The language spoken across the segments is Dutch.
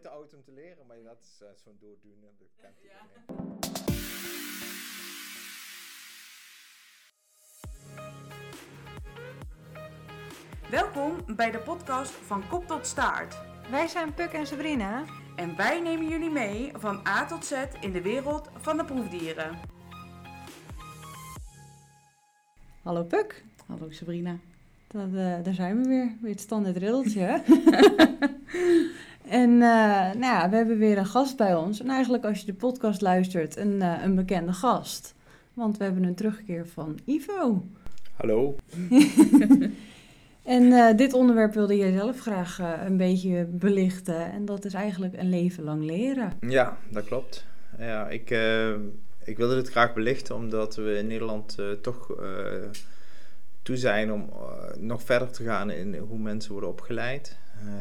te oud om te leren, maar dat is uh, zo'n dooddoener. Dat kent Ja. Welkom bij de podcast van Kop tot Staart. Wij zijn Puk en Sabrina. En wij nemen jullie mee van A tot Z in de wereld van de proefdieren. Hallo Puk. Hallo Sabrina. Dat, eh, daar zijn we weer. Weer het standaard riddeltje. en eh, nou ja, we hebben weer een gast bij ons. En eigenlijk als je de podcast luistert, een, eh, een bekende gast. Want we hebben een terugkeer van Ivo. Hallo. En eh, dit onderwerp wilde jij zelf graag een beetje belichten. En dat is eigenlijk een leven lang leren. Ja, dat klopt. Ja, ik, ik wilde dit graag belichten omdat we in Nederland toch toe zijn om nog verder te gaan in hoe mensen worden opgeleid.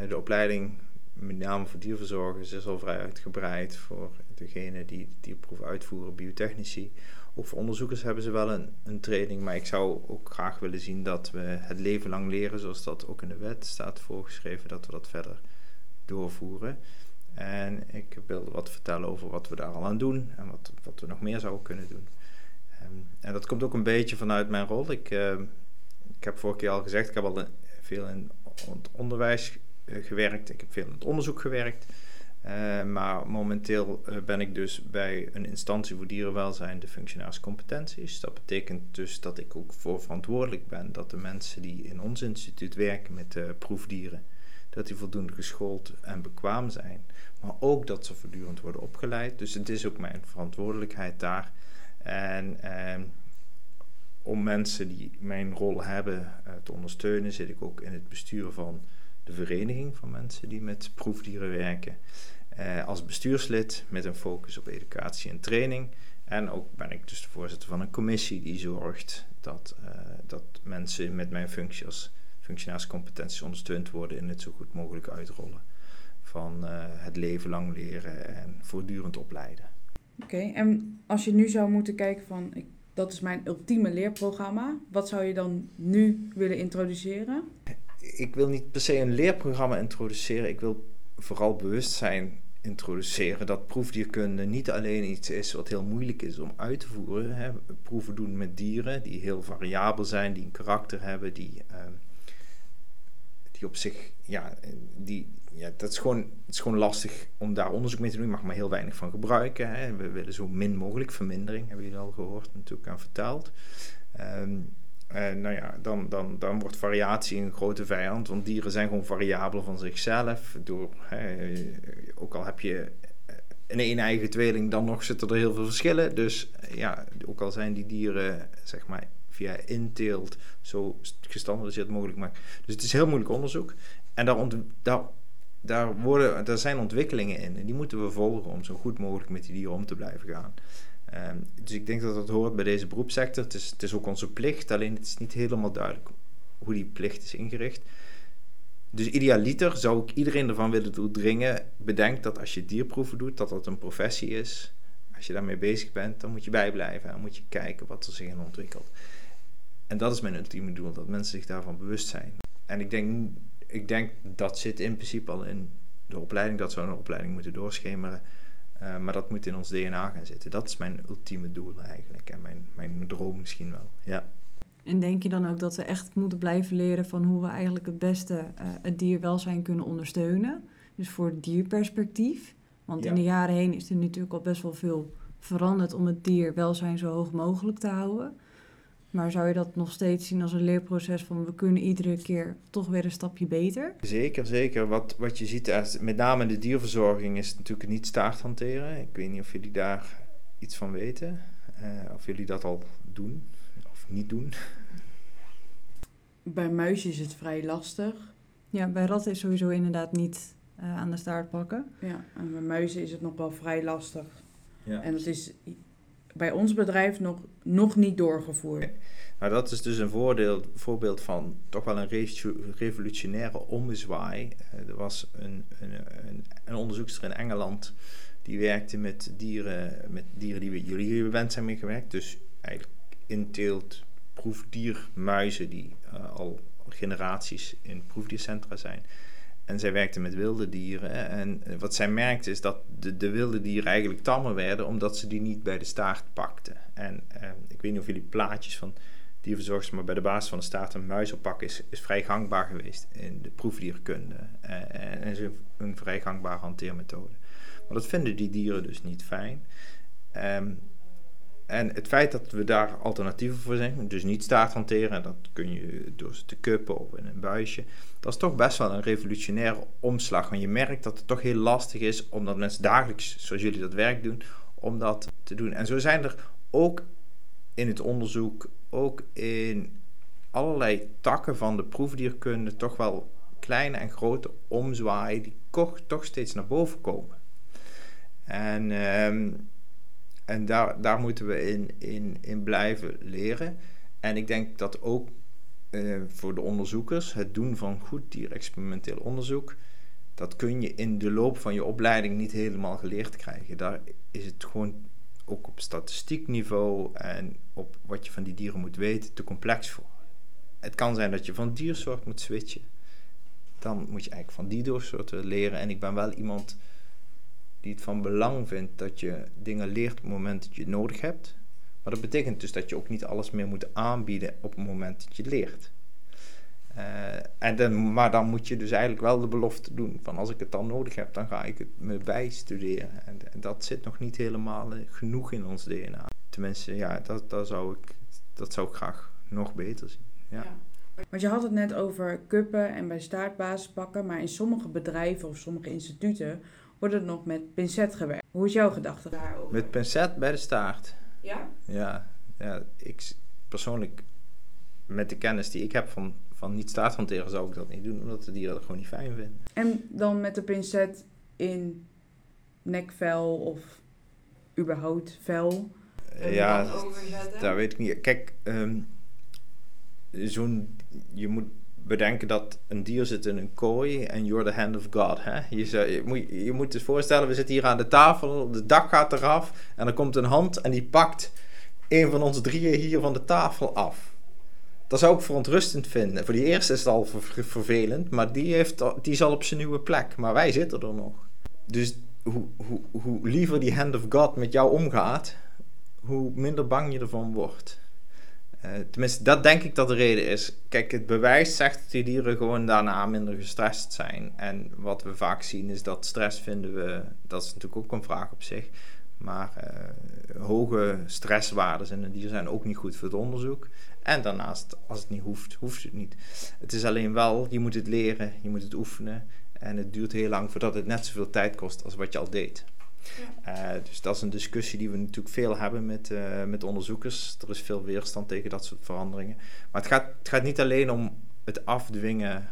De opleiding, met name voor dierverzorgers, is al vrij uitgebreid voor degene die de dierproef uitvoeren, biotechnici. Ook voor onderzoekers hebben ze wel een, een training, maar ik zou ook graag willen zien dat we het leven lang leren, zoals dat ook in de wet staat voorgeschreven, dat we dat verder doorvoeren. En ik wilde wat vertellen over wat we daar al aan doen en wat, wat we nog meer zouden kunnen doen. Ehm, en dat komt ook een beetje vanuit mijn rol. Ik, ehm, ik heb vorige keer al gezegd, ik heb al veel in het onderwijs gewerkt, ik heb veel in het onderzoek gewerkt. Eh, maar momenteel eh, ben ik dus bij een instantie voor dierenwelzijn, de functionaris competenties. Dat betekent dus dat ik ook voor verantwoordelijk ben dat de mensen die in ons instituut werken met eh, proefdieren, dat die voldoende geschoold en bekwaam zijn. Maar ook dat ze voortdurend worden opgeleid. Dus het is ook mijn verantwoordelijkheid daar. En ehm, om mensen die mijn rol hebben eh, te ondersteunen, zit ik ook in het bestuur van de vereniging van mensen die met proefdieren werken. Eh, als bestuurslid met een focus op educatie en training. En ook ben ik dus de voorzitter van een commissie die zorgt dat, eh, dat mensen met mijn functie als functionaris competenties ondersteund worden in het zo goed mogelijk uitrollen van eh, het leven lang leren en voortdurend opleiden. Oké, en als je nu zou moeten kijken van, ik, dat is mijn ultieme leerprogramma. Wat zou je dan nu willen introduceren? Ik wil niet per se een leerprogramma introduceren, ik wil vooral bewustzijn introduceren dat proefdierkunde niet alleen iets is wat heel moeilijk is om uit te voeren. Hè. Proeven doen met dieren die heel variabel zijn, die een karakter hebben, die, ehm, die op zich, ja, die, ja dat is gewoon, het is gewoon lastig om daar onderzoek mee te doen. Je mag maar heel weinig van gebruiken. Hè. We willen zo min mogelijk vermindering, hebben jullie al gehoord natuurlijk aan verteld. Ehm, eh, nou ja, dan, dan, dan wordt variatie een grote vijand, want dieren zijn gewoon variabel van zichzelf. Door, ook al heb je eh, een een-eigen tweeling, dan nog zitten er heel veel verschillen. Dus eh, ja, ook al zijn die dieren, zeg maar, via inteelt zo gestandardiseerd mogelijk gemaakt. Dus het is heel moeilijk onderzoek. En daar, daar, daar, worden, daar zijn ontwikkelingen in en die moeten we volgen om zo goed mogelijk met die dieren om te blijven gaan. Ehm, dus ik denk dat dat hoort bij deze beroepssector. Het is, het is ook onze plicht, alleen het is niet helemaal duidelijk hoe die plicht is ingericht. Dus idealiter zou ik iedereen ervan willen doordringen. Bedenk dat als je dierproeven doet, dat dat een professie is. Als je daarmee bezig bent, dan moet je bijblijven. En moet je kijken wat er zich in ontwikkelt. En dat is mijn ultieme doel, dat mensen zich daarvan bewust zijn. En ik denk, ik denk dat zit in principe al in de opleiding. Dat zou een opleiding moeten doorschemeren. Uh, maar dat moet in ons DNA gaan zitten. Dat is mijn ultieme doel eigenlijk. En mijn, mijn droom misschien wel. Ja. En denk je dan ook dat we echt moeten blijven leren van hoe we eigenlijk het beste uh, het dierwelzijn kunnen ondersteunen? Dus voor het dierperspectief. Want Ja. in de jaren heen is er natuurlijk al best wel veel veranderd om het dierwelzijn zo hoog mogelijk te houden. Maar zou je dat nog steeds zien als een leerproces van we kunnen iedere keer toch weer een stapje beter? Zeker, zeker. Wat, wat je ziet, als- met name in de dierverzorging, is natuurlijk niet staart hanteren. Ik weet niet of jullie daar iets van weten. eh, of jullie dat al doen of niet doen. Bij muizen is het vrij lastig. Ja, bij ratten is sowieso inderdaad niet uh, aan de staart pakken. Ja, en bij muizen is het nog wel vrij lastig. Ja. En dat is bij ons bedrijf nog, nog niet doorgevoerd. Nou, dat is dus een voordeel, voorbeeld van toch wel een revo- revolutionaire ommezwaai. Eh, er was een, een, een, een onderzoekster in Engeland die werkte met dieren, met dieren die we, jullie gewend zijn mee gewerkt. Dus eigenlijk inteelt proefdiermuizen die uh, al generaties in proefdiercentra zijn. En zij werkte met wilde dieren. En wat zij merkte is dat de, de wilde dieren eigenlijk tammer werden omdat ze die niet bij de staart pakten. En eh, ik weet niet of jullie plaatjes van dierverzorgers, maar bij de basis van de staart een muis oppakken is, is vrij gangbaar geweest in de proefdierkunde. Uh, en is een, vrij gangbare hanteermethode. Maar dat vinden die dieren dus niet fijn. Um, en het feit dat we daar alternatieven voor zijn, dus niet staart hanteren, dat kun je door ze te kuppen of in een buisje, dat is toch best wel een revolutionaire omslag. Want je merkt dat het toch heel lastig is, omdat mensen dagelijks, zoals jullie dat werk doen, om dat te doen. En zo zijn er ook in het onderzoek, ook in allerlei takken van de proefdierkunde, toch wel kleine en grote omzwaaien die toch, steeds naar boven komen. En... Um, en daar, daar moeten we in, in, in blijven leren. En ik denk dat ook uh, voor de onderzoekers het doen van goed dierexperimenteel onderzoek, dat kun je in de loop van je opleiding niet helemaal geleerd krijgen. Daar is het gewoon ook op statistiek niveau en op wat je van die dieren moet weten te complex voor. Het kan zijn dat je van diersoort moet switchen. Dan moet je eigenlijk van die diersoorten leren. En ik ben wel iemand die het van belang vindt dat je dingen leert op het moment dat je het nodig hebt. Maar dat betekent dus dat je ook niet alles meer moet aanbieden op het moment dat je leert. Uh, en dan, maar dan moet je dus eigenlijk wel de belofte doen van als ik het dan nodig heb, dan ga ik het me bijstuderen. En, en dat zit nog niet helemaal uh, genoeg in ons DNA. Tenminste, ja, dat, dat, zou ik, dat zou ik graag nog beter zien. Ja. Want je had het net over kuppen en bij staartbasis pakken, maar in sommige bedrijven of sommige instituten wordt het nog met pincet gewerkt. Hoe is jouw gedachte daarover? Met pincet bij de staart? Ja? Ja, ja ik persoonlijk, met de kennis die ik heb van, van niet staarthanteren, zou ik dat niet doen, omdat de dieren dat gewoon niet fijn vinden. En dan met de pincet in nekvel of überhaupt vel? Ja, daar weet ik niet. Kijk, um, zo'n, je moet bedenken dat een dier zit in een kooi en you're the hand of God. Hè? Je, je, moet, je moet voorstellen, we zitten hier aan de tafel, de dak gaat eraf en er komt een hand en die pakt een van ons drieën hier van de tafel af. Dat zou ik verontrustend vinden. Voor die eerste is het al vervelend, maar die, heeft, die is al op zijn nieuwe plek. Maar wij zitten er nog. Dus hoe, hoe, hoe liever die hand of God met jou omgaat, hoe minder bang je ervan wordt. Uh, tenminste, dat denk ik dat de reden is. Kijk, het bewijs zegt dat die dieren gewoon daarna minder gestrest zijn. En wat we vaak zien is dat stress vinden we, dat is natuurlijk ook een vraag op zich. Maar uh, hoge stresswaarden in een dier zijn ook niet goed voor het onderzoek. En daarnaast, als het niet hoeft, hoeft het niet. Het is alleen wel, je moet het leren, je moet het oefenen. En het duurt heel lang voordat het net zoveel tijd kost als wat je al deed. Uh, dus dat is een discussie die we natuurlijk veel hebben met, uh, met onderzoekers. Er is veel weerstand tegen dat soort veranderingen. Maar het gaat, het gaat niet alleen om het afdwingen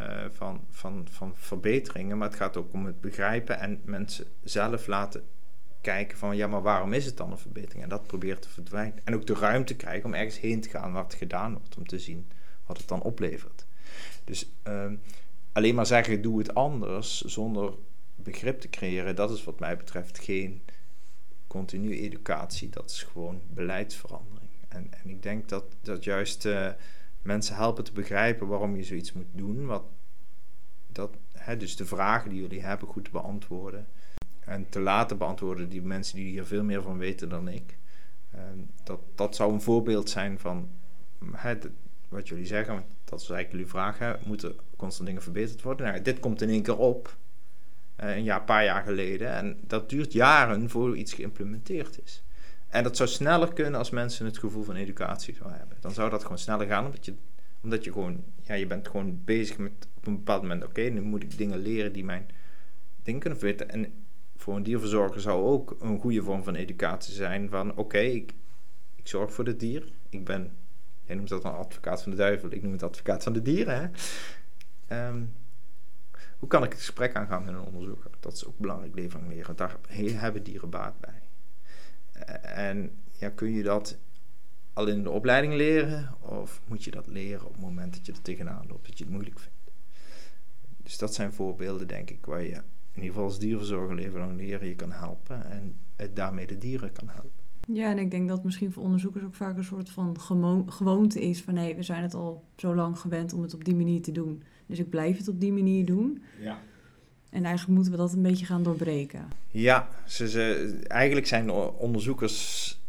uh, van, van, van verbeteringen, maar het gaat ook om het begrijpen en mensen zelf laten kijken van ja, maar waarom is het dan een verbetering? En dat probeert te verdwijnen. En ook de ruimte krijgen om ergens heen te gaan waar het gedaan wordt, om te zien wat het dan oplevert. Dus ehm, alleen maar zeggen doe het anders zonder begrip te creëren, dat is wat mij betreft geen continue educatie, dat is gewoon beleidsverandering. En, en ik denk dat, dat juist uh, mensen helpen te begrijpen waarom je zoiets moet doen, wat, dat, hè, dus de vragen die jullie hebben goed te beantwoorden. En te laten beantwoorden die mensen die hier veel meer van weten dan ik. Dat, dat zou een voorbeeld zijn van hè, wat jullie zeggen, dat is eigenlijk jullie vraag, moeten constant dingen verbeterd worden? Nou, dit komt in één keer op. Eh, een jaar, paar jaar geleden. En dat duurt jaren voor iets geïmplementeerd is. En dat zou sneller kunnen als mensen het gevoel van educatie zouden hebben. Dan zou dat gewoon sneller gaan, omdat je, omdat je gewoon, ja, je bent gewoon bezig met op een bepaald moment, oké, nu moet ik dingen leren die mijn ding kunnen weten. En voor een dierverzorger zou ook een goede vorm van educatie zijn van, oké, ik, ik zorg voor het dier. Ik ben, jij noemt dat een advocaat van de duivel, ik noem het advocaat van de dieren, hè. Ehm, hoe kan ik het gesprek aangaan met een onderzoeker? Dat is ook belangrijk levering leren. Daar hebben dieren baat bij. Eh, en ja, kun je dat al in de opleiding leren? Of moet je dat leren op het moment dat je er tegenaan loopt, dat je het moeilijk vindt? Dus dat zijn voorbeelden, denk ik, waar je in ieder geval als dierverzorger leven leren je kan helpen. En het daarmee de dieren kan helpen. Ja, en ik denk dat misschien voor onderzoekers ook vaak een soort van gewoonte is van hé, we zijn het al zo lang gewend om het op die manier te doen. Dus ik blijf het op die manier doen. Ja. En eigenlijk moeten we dat een beetje gaan doorbreken. Ja, ze, ze, eigenlijk zijn onderzoekers,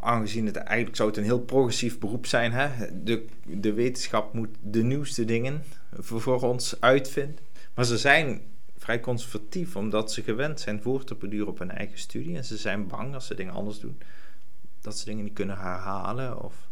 aangezien het eigenlijk zou het een heel progressief beroep zijn, hè? De, de wetenschap moet de nieuwste dingen voor, voor ons uitvinden. Maar ze zijn vrij conservatief, omdat ze gewend zijn voor te beduren op hun eigen studie. En ze zijn bang als ze dingen anders doen, dat ze dingen niet kunnen herhalen. Of,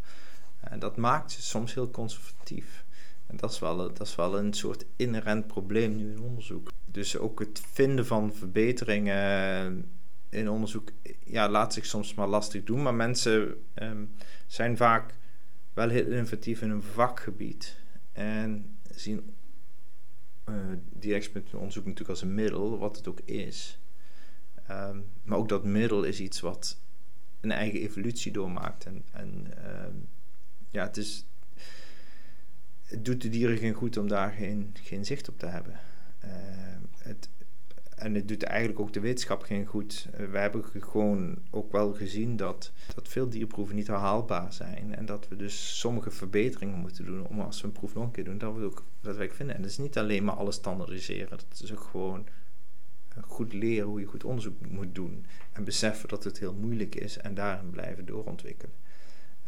en dat maakt ze soms heel conservatief. En dat is, wel, dat is wel een soort inherent probleem nu in onderzoek. Dus ook het vinden van verbeteringen in onderzoek ja, laat zich soms maar lastig doen. Maar mensen ehm, zijn vaak wel heel innovatief in een vakgebied. En zien eh die onderzoek natuurlijk als een middel, wat het ook is. Ehm, maar ook dat middel is iets wat een eigen evolutie doormaakt. En, ehm, ja, het is het doet de dieren geen goed om daar geen, geen zicht op te hebben. Uh, het, en het doet eigenlijk ook de wetenschap geen goed. Uh, we hebben gewoon ook wel gezien dat, dat veel dierproeven niet herhaalbaar zijn. En dat we dus sommige verbeteringen moeten doen om als we een proef nog een keer doen, dat we ook daadwerkelijk vinden. En dat is niet alleen maar alles standaardiseren. Dat is ook gewoon goed leren hoe je goed onderzoek moet doen. En beseffen dat het heel moeilijk is en daarin blijven doorontwikkelen.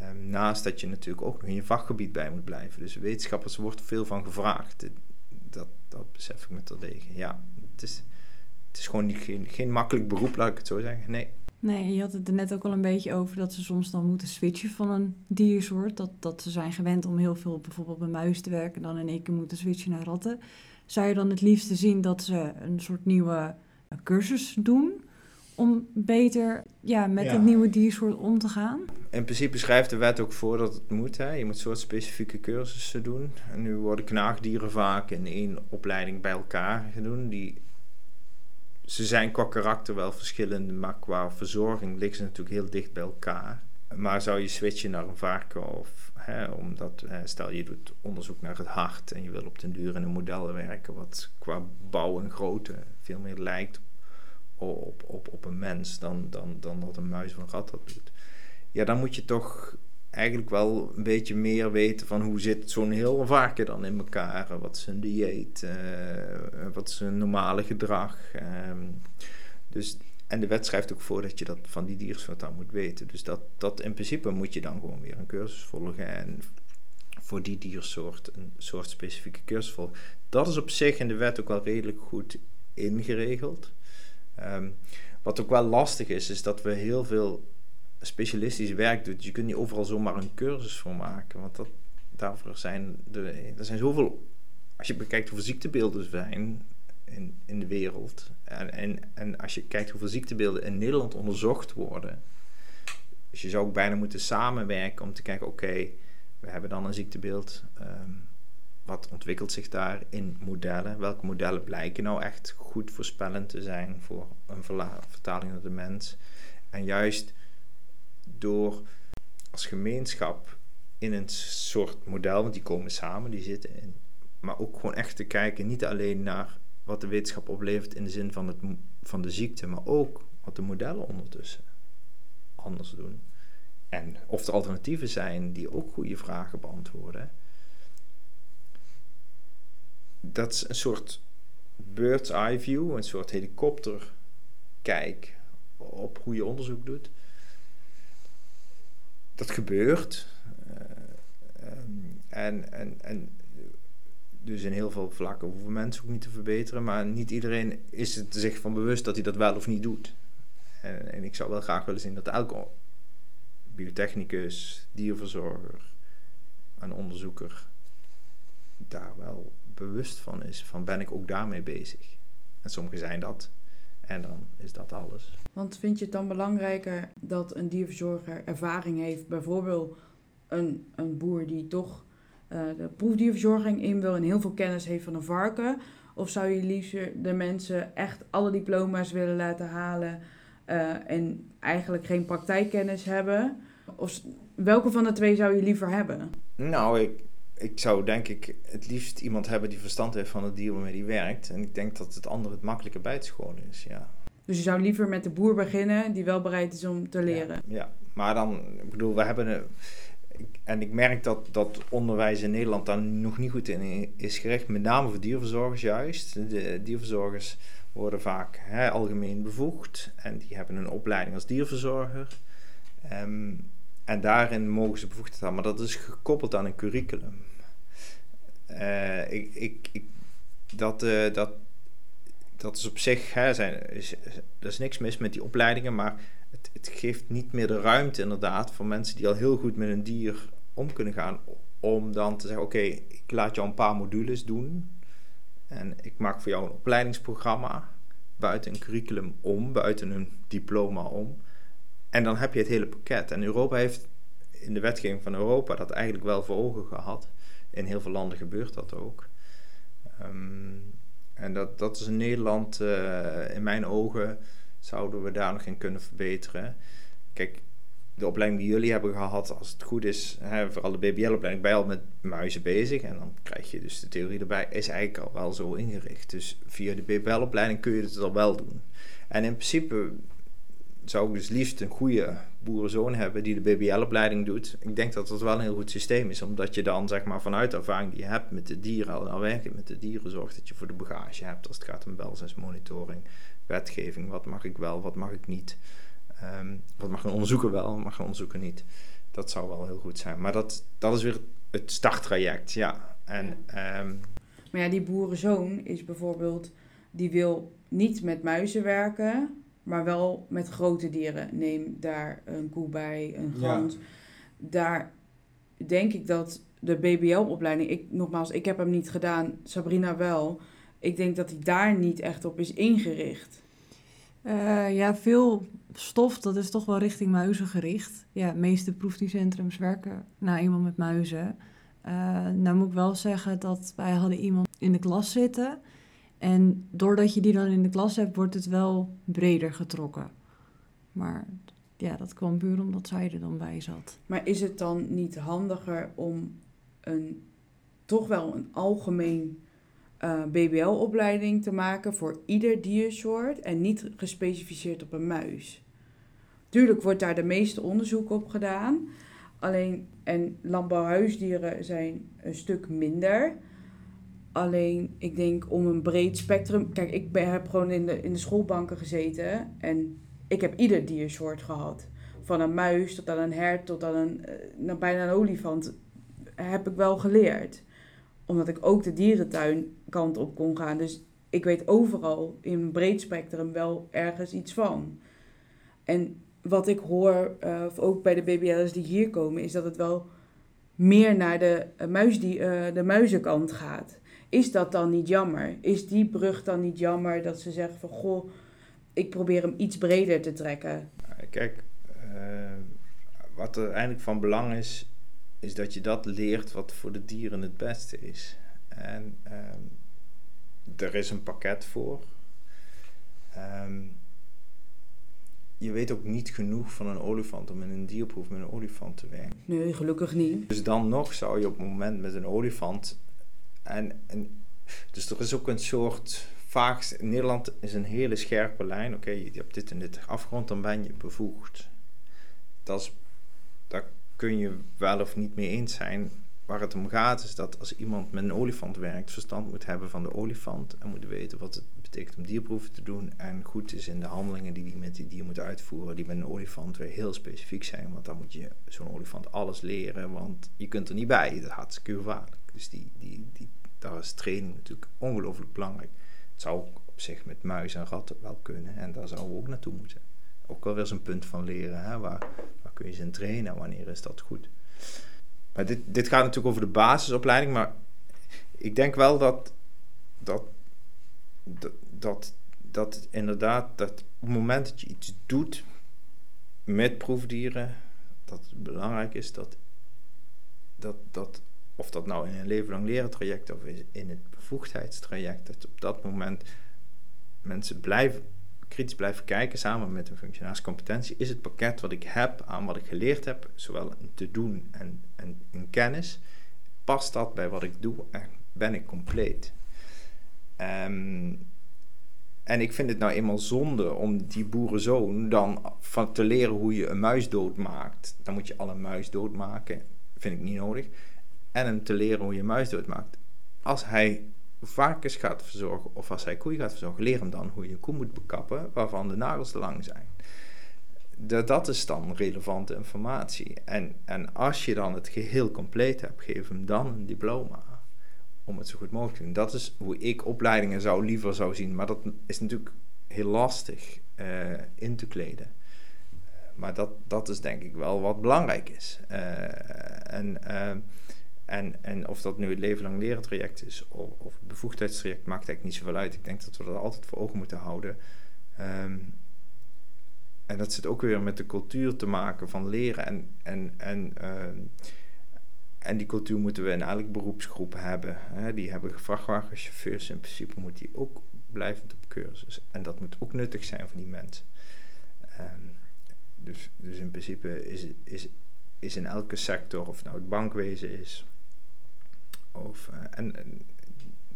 Um, naast dat je natuurlijk ook nog in je vakgebied bij moet blijven. Dus wetenschappers wordt veel van gevraagd. Dat, dat besef ik met terdege. Ja, het is, het is gewoon niet, geen, geen makkelijk beroep, laat ik het zo zeggen. Nee. Nee, je had het er net ook al een beetje over dat ze soms dan moeten switchen van een diersoort. Dat, dat ze zijn gewend om heel veel bijvoorbeeld bij muizen te werken en dan in één keer moeten switchen naar ratten. Zou je dan het liefste zien dat ze een soort nieuwe cursus doen om beter ja, met ja. het nieuwe diersoort om te gaan? In principe schrijft de wet ook voor dat het moet. Hè. Je moet soort specifieke cursussen doen. En nu worden knaagdieren vaak in één opleiding bij elkaar gedaan. Die, ze zijn qua karakter wel verschillend, maar qua verzorging liggen ze natuurlijk heel dicht bij elkaar. Maar zou je switchen naar een varken of omdat, stel je doet onderzoek naar het hart en je wil op den duur in een model werken wat qua bouw en grootte veel meer lijkt op, op, op een mens dan, dan, dan dat een muis of een rat dat doet. Ja, dan moet je toch eigenlijk wel een beetje meer weten van hoe zit zo'n heel varken dan in elkaar. Wat is hun dieet, uh, wat is hun normale gedrag. Um, dus, en de wet schrijft ook voor dat je dat van die dan moet weten. Dus dat, dat in principe moet je dan gewoon weer een cursus volgen en voor die diersoort een soort specifieke cursus volgen. Dat is op zich in de wet ook wel redelijk goed ingeregeld. Um, wat ook wel lastig is, is dat we heel veel specialistisch werk doen. Je kunt niet overal zomaar een cursus voor maken. Want dat, daarvoor zijn de, er zijn zoveel. Als je bekijkt hoeveel ziektebeelden zijn in, in de wereld. En, en, en als je kijkt hoeveel ziektebeelden in Nederland onderzocht worden. Dus je zou ook bijna moeten samenwerken om te kijken: oké, we hebben dan een ziektebeeld. Um, wat ontwikkelt zich daar in modellen? Welke modellen blijken nou echt goed voorspellend te zijn voor een vertaling naar de mens? En juist door als gemeenschap in een soort model, want die komen samen, die zitten in, maar ook gewoon echt te kijken, niet alleen naar wat de wetenschap oplevert in de zin van, het, van de ziekte, maar ook wat de modellen ondertussen anders doen. En of er alternatieven zijn die ook goede vragen beantwoorden dat is een soort bird's eye view, een soort helikopterkijk op hoe je onderzoek doet. Dat gebeurt. Um, en, en, en dus in heel veel vlakken hoeven mensen ook niet te verbeteren, maar niet iedereen is er zich van bewust dat hij dat wel of niet doet. En, en ik zou wel graag willen zien dat elke biotechnicus, dierverzorger, een onderzoeker daar wel bewust van is. Van ben ik ook daarmee bezig? En sommigen zijn dat. En dan is dat alles. Want vind je het dan belangrijker dat een dierverzorger ervaring heeft? Bijvoorbeeld een, een boer die toch de proefdierverzorging in wil en heel veel kennis heeft van een varken. Of zou je liefst de mensen echt alle diploma's willen laten halen uh, en eigenlijk geen praktijkkennis hebben? Of welke van de twee zou je liever hebben? Nou, ik, ik zou denk ik het liefst iemand hebben die verstand heeft van het dier waarmee die werkt. En ik denk dat het andere het makkelijker bij te scholen is, ja. Dus je zou liever met de boer beginnen die wel bereid is om te leren? Ja, ja. maar dan, ik bedoel, we hebben een, en ik merk dat, dat onderwijs in Nederland daar nog niet goed in is gericht, met name voor dierverzorgers juist. De dierverzorgers worden vaak hè, algemeen bevoegd en die hebben een opleiding als dierverzorger. Ehm, en daarin mogen ze bevoegd hebben, maar dat is gekoppeld aan een curriculum. Uh, ik, ik, ik, dat, uh, dat, dat is op zich, hè, zijn, is, er is niks mis met die opleidingen, maar het, het geeft niet meer de ruimte inderdaad voor mensen die al heel goed met een dier om kunnen gaan, om dan te zeggen, oké, ik laat jou een paar modules doen en ik maak voor jou een opleidingsprogramma buiten een curriculum om, buiten een diploma om. En dan heb je het hele pakket. En Europa heeft in de wetgeving van Europa dat eigenlijk wel voor ogen gehad. In heel veel landen gebeurt dat ook. Um, en dat, dat is in Nederland, uh, in mijn ogen, zouden we daar nog in kunnen verbeteren. Kijk, de opleiding die jullie hebben gehad, als het goed is, hè, vooral de BBL-opleiding, je al met muizen bezig. En dan krijg je dus de theorie erbij, is eigenlijk al wel zo ingericht. Dus via de BBL-opleiding kun je het al wel doen. En in principe zou ik dus liefst een goede boerenzoon hebben die de BBL-opleiding doet. Ik denk dat dat wel een heel goed systeem is, omdat je dan zeg maar vanuit de ervaring die je hebt met de dieren, al werken met de dieren, zorgt dat je voor de bagage hebt als het gaat om welzijnsmonitoring, wetgeving, wat mag ik wel, wat mag ik niet. Ehm, wat mag een onderzoeker wel, mag een onderzoeker niet. Dat zou wel heel goed zijn. Maar dat, dat is weer het starttraject, ja. En, ehm, maar ja, die boerenzoon is bijvoorbeeld, die wil niet met muizen werken, maar wel met grote dieren. Neem daar een koe bij, een gans. Daar denk ik dat de BBL-opleiding, ik, nogmaals, ik heb hem niet gedaan, Sabrina wel. Ik denk dat hij daar niet echt op is ingericht. Uh, ja, veel stof, dat is toch wel richting muizen gericht. Ja, de meeste proefdiercentrums werken nou eenmaal met muizen. Uh, nou moet ik wel zeggen dat wij hadden iemand in de klas zitten en doordat je die dan in de klas hebt, wordt het wel breder getrokken. Maar ja, dat kwam puur omdat zij er dan bij zat. Maar is het dan niet handiger om een, toch wel een algemeen eh, BBL-opleiding te maken voor ieder diersoort en niet gespecificeerd op een muis? Tuurlijk wordt daar de meeste onderzoek op gedaan. Alleen, en landbouwhuisdieren zijn een stuk minder. Alleen, ik denk om een breed spectrum. Kijk, ik ben, heb gewoon in de, in de schoolbanken gezeten. En ik heb ieder diersoort gehad. Van een muis tot aan een hert tot aan een, eh, nou, bijna een olifant. Heb ik wel geleerd. Omdat ik ook de dierentuin kant op kon gaan. Dus ik weet overal in een breed spectrum wel ergens iets van. En wat ik hoor, uh, ook bij de BBL's die hier komen, is dat het wel meer naar de, uh, muisdie, uh, de muizenkant gaat. Is dat dan niet jammer? Is die brug dan niet jammer dat ze zeggen van goh, ik probeer hem iets breder te trekken? Kijk, uh, wat er eigenlijk van belang is, is dat je dat leert wat voor de dieren het beste is. En uh, er is een pakket voor. Um, je weet ook niet genoeg van een olifant om in een dierproef met een olifant te werken. Nee, gelukkig niet. Dus dan nog zou je op het moment met een olifant en, en, dus er is ook een soort vaag. Nederland is een hele scherpe lijn. Oké, je hebt dit en dit afgerond, dan ben je bevoegd. Dat is, kun je wel of niet mee eens zijn. Waar het om gaat is dat als iemand met een olifant werkt, verstand moet hebben van de olifant en moet weten wat het betekent om dierproeven te doen en goed is in de handelingen die hij met die dier moet uitvoeren, die met een olifant weer heel specifiek zijn, want dan moet je zo'n olifant alles leren, want je kunt er niet bij, dat is hartstikke gevaarlijk. Dus die, die, die, daar is training natuurlijk ongelooflijk belangrijk. Het zou op zich met muizen en ratten wel kunnen. En daar zouden we ook naartoe moeten. Ook wel eens een punt van leren. Hè? Waar kun je ze in trainen? Wanneer is dat goed? Maar dit, dit gaat natuurlijk over de basisopleiding. Maar ik denk wel dat, dat, dat, dat, dat inderdaad dat op het moment dat je iets doet met proefdieren, dat het belangrijk is dat, dat, dat of dat nou in een leven lang leren traject of in het bevoegdheidstraject, dat op dat moment mensen blijven, kritisch blijven kijken samen met een functionarischcompetentie. Is het pakket wat ik heb aan wat ik geleerd heb, zowel te doen en, en in kennis, past dat bij wat ik doe en ben ik compleet? Um, en ik vind het nou eenmaal zonde om die boerenzoon dan van te leren hoe je een muis doodmaakt. Dan moet je al een muis doodmaken. Vind ik niet nodig. En hem te leren hoe je een muis doodmaakt. Als hij varkens gaat verzorgen of als hij koeien gaat verzorgen, leer hem dan hoe je een koe moet bekappen waarvan de nagels te lang zijn. Dat, dat is dan relevante informatie. En, en als je dan het geheel compleet hebt, geef hem dan een diploma om het zo goed mogelijk te doen. Dat is hoe ik opleidingen zou liever zou zien. Maar dat is natuurlijk heel lastig uh, in te kleden. maar dat, dat is denk ik wel wat belangrijk is. Uh, en, uh, en, en of dat nu het leven lang leren traject is of, het bevoegdheidstraject, maakt eigenlijk niet zoveel uit. Ik denk dat we dat altijd voor ogen moeten houden. Um, en dat zit ook weer met de cultuur te maken van leren en, en, en en die cultuur moeten we in elke beroepsgroep hebben. Hè. Die hebben vrachtwagenchauffeurs. In principe moet die ook blijvend op cursus. En dat moet ook nuttig zijn voor die mensen. Um, dus, dus in principe is, is, is in elke sector, of nou het bankwezen is, of, uh, en,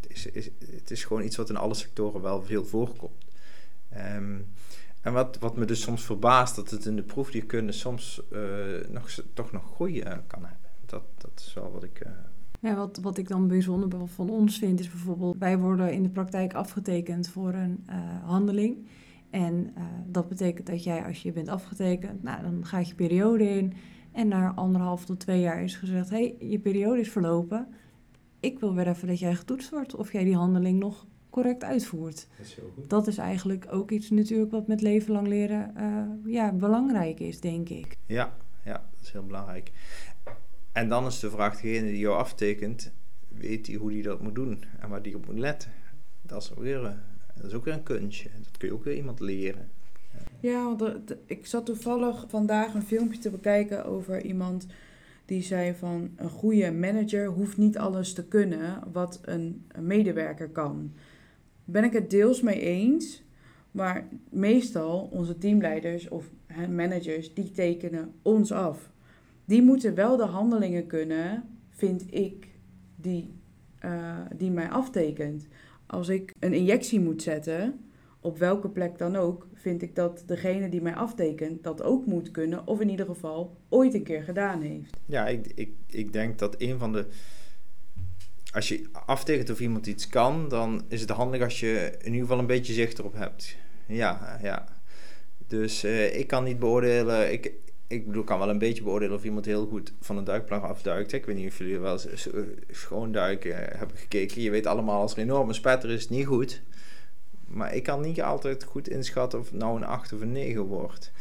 het, is, is, het is gewoon iets wat in alle sectoren wel veel voorkomt. Um, en wat, wat me dus soms verbaast, dat het in de proefdierkunde soms uh, nog, toch nog groei uh, kan hebben dat, dat is wel wat ik. Ja, wat, wat ik dan bijzonder van ons vind, is bijvoorbeeld, wij worden in de praktijk afgetekend voor een handeling. En dat betekent dat jij, als je bent afgetekend, nou, dan gaat je periode in. En na anderhalf tot twee jaar is gezegd: hé, hey, je periode is verlopen. Ik wil weer even dat jij getoetst wordt of jij die handeling nog correct uitvoert. Dat is, goed. dat is eigenlijk ook iets natuurlijk wat met leven lang leren uh, ja, belangrijk is, denk ik. Ja, ja, dat is heel belangrijk. En dan is de vraag, degene die jou aftekent, weet hij hoe hij dat moet doen en waar die op moet letten. Dat is, weer, eh, dat is ook weer een kunstje. Dat kun je ook weer iemand leren. Ja, want ik zat toevallig vandaag een filmpje te bekijken over iemand die zei van een goede manager hoeft niet alles te kunnen wat een, medewerker kan. Ben ik het deels mee eens, maar meestal onze teamleiders of managers die tekenen ons af die moeten wel de handelingen kunnen, vind ik, die, uh, die mij aftekent. Als ik een injectie moet zetten, op welke plek dan ook, vind ik dat degene die mij aftekent dat ook moet kunnen, of in ieder geval ooit een keer gedaan heeft. Ja, ik, ik, ik denk dat een van de. Als je aftekent of iemand iets kan, dan is het handig als je in ieder geval een beetje zicht erop hebt. Ja, ja. Dus uh, ik kan niet beoordelen. Ik, ik bedoel, kan wel een beetje beoordelen of iemand heel goed van een duikplank afduikt. Ik weet niet of jullie wel eens schoon duiken eh, hebben gekeken. Je weet allemaal, als er een enorme spetter is, niet goed. Maar ik kan niet altijd goed inschatten of het nou een 8 of een 9 wordt.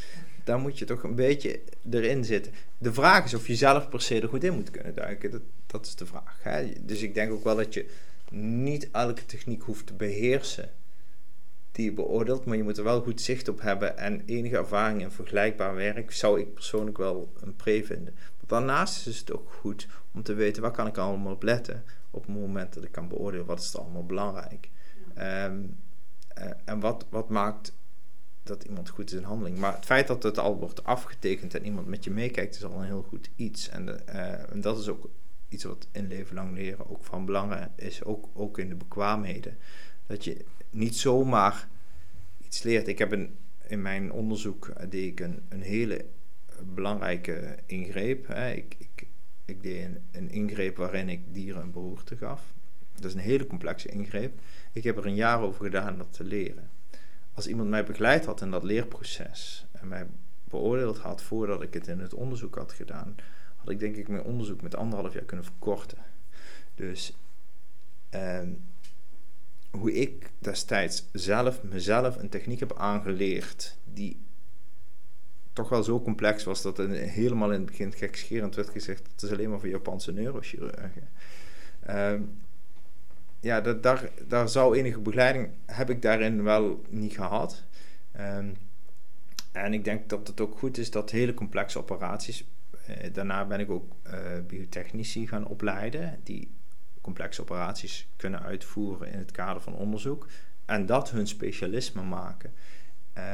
Dan moet je toch een beetje erin zitten. De vraag is of je zelf per se er goed in moet kunnen duiken. Dat, dat is de vraag. Hè? Dus ik denk ook wel dat je niet elke techniek hoeft te beheersen die je beoordeelt, maar je moet er wel goed zicht op hebben en enige ervaring in vergelijkbaar werk zou ik persoonlijk wel een pre vinden. Maar daarnaast is het ook goed om te weten waar kan ik allemaal op letten op het moment dat ik kan beoordelen wat is er allemaal belangrijk. Ja. Um, uh, en wat, wat maakt dat iemand goed is in handeling. Maar het feit dat het al wordt afgetekend en iemand met je meekijkt, is al een heel goed iets. En, de, uh, en dat is ook iets wat in leven lang leren ook van belang is, ook, ook in de bekwaamheden. Dat je niet zomaar iets leert. Ik heb een, in mijn onderzoek uh, deed ik een, hele belangrijke ingreep. Hè. Ik, ik, ik deed een, een, ingreep waarin ik dieren een beroerte gaf. Dat is een hele complexe ingreep. Ik heb er een jaar over gedaan dat te leren. Als iemand mij begeleid had in dat leerproces en mij beoordeeld had voordat ik het in het onderzoek had gedaan, had ik denk ik mijn onderzoek met anderhalf jaar kunnen verkorten. Dus ehm, hoe ik destijds zelf mezelf een techniek heb aangeleerd die toch wel zo complex was dat het helemaal in het begin gekscherend werd gezegd dat is alleen maar voor Japanse neurochirurgen. Uh, ja, dat, daar, daar zou enige begeleiding heb ik daarin wel niet gehad. Um, en ik denk dat het ook goed is dat hele complexe operaties. Eh, daarna ben ik ook uh, biotechnici gaan opleiden, die complexe operaties kunnen uitvoeren in het kader van onderzoek en dat hun specialisme maken.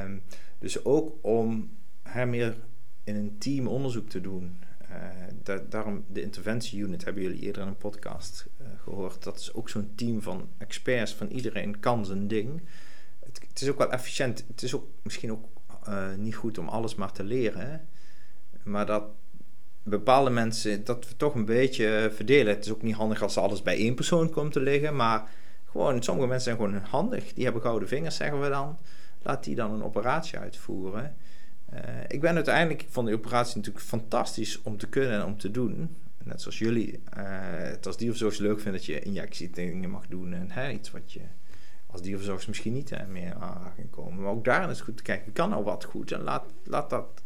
Um, dus ook om her meer in een team onderzoek te doen. Uh, da daarom de interventie-unit hebben jullie eerder in een podcast uh, gehoord. Dat is ook zo'n team van experts, van iedereen kan zijn ding. het, is ook wel efficiënt. Het is ook misschien ook eh, niet goed om alles maar te leren. Maar dat bepaalde mensen, dat we toch een beetje verdelen. Het is ook niet handig als alles bij één persoon komt te liggen. Maar gewoon, sommige mensen zijn gewoon handig. Die hebben gouden vingers, zeggen we dan. Laat die dan een operatie uitvoeren. Uh, ik ben uiteindelijk, ik vond die operatie natuurlijk fantastisch om te kunnen en om te doen. Net zoals jullie uh, het als dierverzorgers leuk vinden dat je injectiedingen mag doen. En hè, iets wat je als dierverzorgers misschien niet hè, meer aan kan komen. Maar ook daarin is het goed te kijken, wie kan al wat goed? En laat, laat dat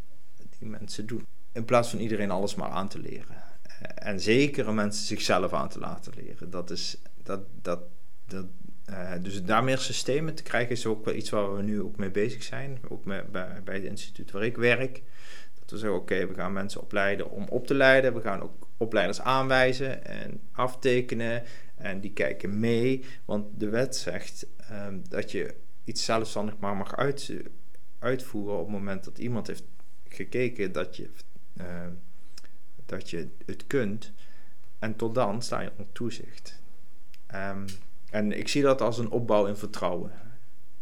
die mensen doen. In plaats van iedereen alles maar aan te leren. En zeker mensen zichzelf aan te laten leren. Dat is, dat, dat, dat, uh, dus daar meer systemen te krijgen is ook wel iets waar we nu ook mee bezig zijn. Ook met, bij, bij het instituut waar ik werk. Dat we zeggen, oké, we gaan mensen opleiden om op te leiden. We gaan ook opleiders aanwijzen en aftekenen. En die kijken mee. Want de wet zegt um, dat je iets zelfstandig maar mag uit, uitvoeren op het moment dat iemand heeft gekeken dat je, uh, dat je het kunt. En tot dan sta je onder toezicht. Um, en ik zie dat als een opbouw in vertrouwen.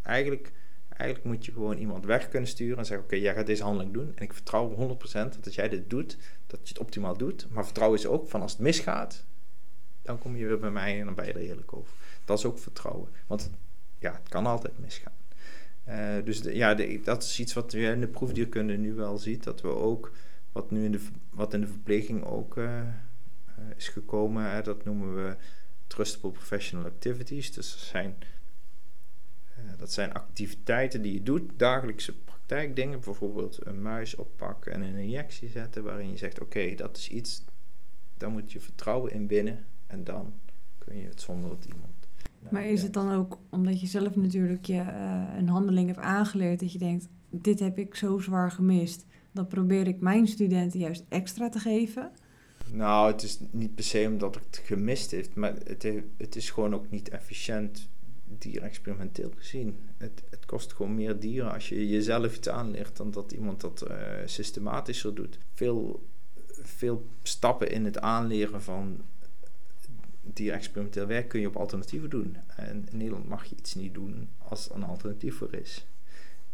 Eigenlijk, eigenlijk moet je gewoon iemand weg kunnen sturen en zeggen: Oké, jij gaat deze handeling doen. En ik vertrouw 100% dat als jij dit doet, dat je het optimaal doet. Maar vertrouwen is ook van als het misgaat, dan kom je weer bij mij en dan ben je er eerlijk over. Dat is ook vertrouwen. Want ja, het kan altijd misgaan. Uh, dus ja, dat is iets wat je in de proefdierkunde nu wel ziet. Dat we ook, wat nu in de, wat in de verpleging ook uh, uh, is gekomen, hè, dat noemen we trustable professional activities. Dus dat zijn, dat zijn activiteiten die je doet, dagelijkse praktijkdingen. Bijvoorbeeld een muis oppakken en een injectie zetten, waarin je zegt: Oké, okay, dat is iets, daar moet je vertrouwen in binnen. En dan kun je het zonder dat iemand maar is het dan ook omdat je zelf natuurlijk je, uh, een handeling hebt aangeleerd, dat je denkt, dit heb ik zo zwaar gemist, dan probeer ik mijn studenten juist extra te geven? Nou, het is niet per se omdat het gemist heeft, maar het, het is gewoon ook niet efficiënt dierexperimenteel gezien. Het, het kost gewoon meer dieren als je jezelf iets aanleert dan dat iemand dat uh, systematischer doet. Veel, veel stappen in het aanleren van dier-experimenteel werk kun je op alternatieven doen. En in Nederland mag je iets niet doen als er een alternatief voor is.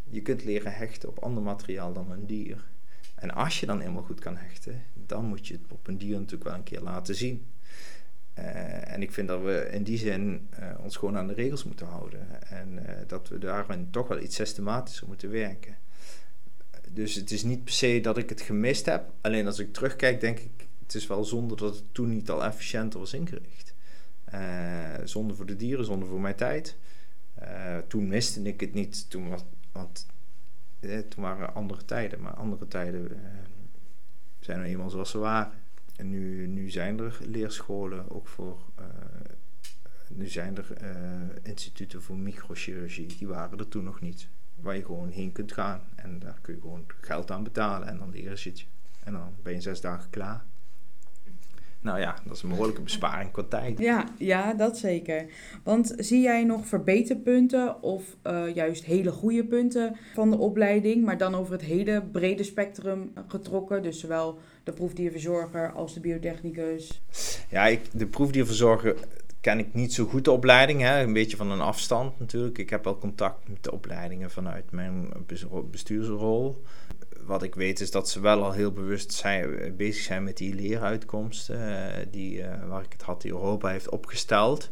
Je kunt leren hechten op ander materiaal dan een dier. En als je dan eenmaal goed kan hechten, dan moet je het op een dier natuurlijk wel een keer laten zien. Uh, en ik vind dat we in die zin uh, ons gewoon aan de regels moeten houden. En uh, dat we daarin toch wel iets systematischer moeten werken. Dus het is niet per se dat ik het gemist heb. Alleen als ik terugkijk, denk ik, het is wel zonde dat het toen niet al efficiënter was ingericht. Zonde voor de dieren, zonde voor mijn tijd. Toen miste ik het niet, toen was, want eh, toen waren andere tijden. Maar andere tijden zijn er eenmaal zoals ze waren. En nu, nu zijn er leerscholen ook voor. nu zijn er instituten voor microchirurgie. Die waren er toen nog niet. Waar je gewoon heen kunt gaan. En daar kun je gewoon geld aan betalen. En dan leren ze het je. En dan ben je zes dagen klaar. Nou ja, dat is een behoorlijke besparing qua tijd. Ja, ja, dat zeker. Want zie jij nog verbeterpunten of uh, juist hele goede punten van de opleiding, maar dan over het hele brede spectrum getrokken? Dus zowel de proefdierverzorger als de biotechnicus? Ja, ik, de proefdierverzorger ken ik niet zo goed de opleiding, hè? een beetje van een afstand natuurlijk. Ik heb wel contact met de opleidingen vanuit mijn bestuursrol wat ik weet is dat ze wel al heel bewust zijn, eh, bezig zijn met die leeruitkomsten uh, die, uh, waar ik het had, die Europa heeft opgesteld.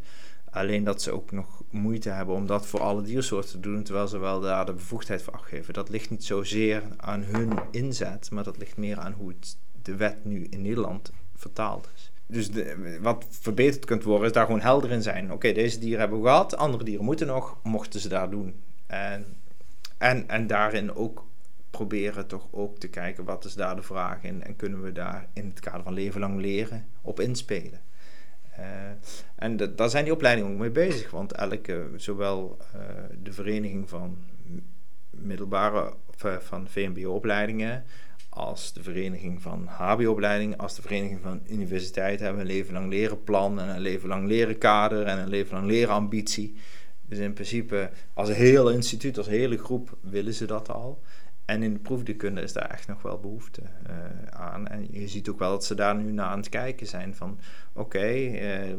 Alleen dat ze ook nog moeite hebben om dat voor alle diersoorten te doen, terwijl ze wel daar de bevoegdheid voor afgeven. Dat ligt niet zozeer aan hun inzet, maar dat ligt meer aan hoe het, de wet nu in Nederland vertaald is. Dus de, wat verbeterd kunt worden, is daar gewoon helder in zijn. Oké, deze dieren hebben we gehad, andere dieren moeten nog, mochten ze daar doen. En, en, en daarin ook proberen toch ook te kijken wat is daar de vraag in en kunnen we daar in het kader van leven lang leren op inspelen. Uh, en de, daar zijn die opleidingen ook mee bezig, want elke, zowel uh, de vereniging van middelbare of, van VMBO-opleidingen, als de vereniging van HBO-opleidingen, als de vereniging van universiteit hebben een leven lang leren plan en een leven lang leren kader en een leven lang leren ambitie. Dus in principe, als heel instituut, als hele groep willen ze dat al. En in de proefdierkunde is daar echt nog wel behoefte uh, aan. En je ziet ook wel dat ze daar nu naar aan het kijken zijn van... oké, uh,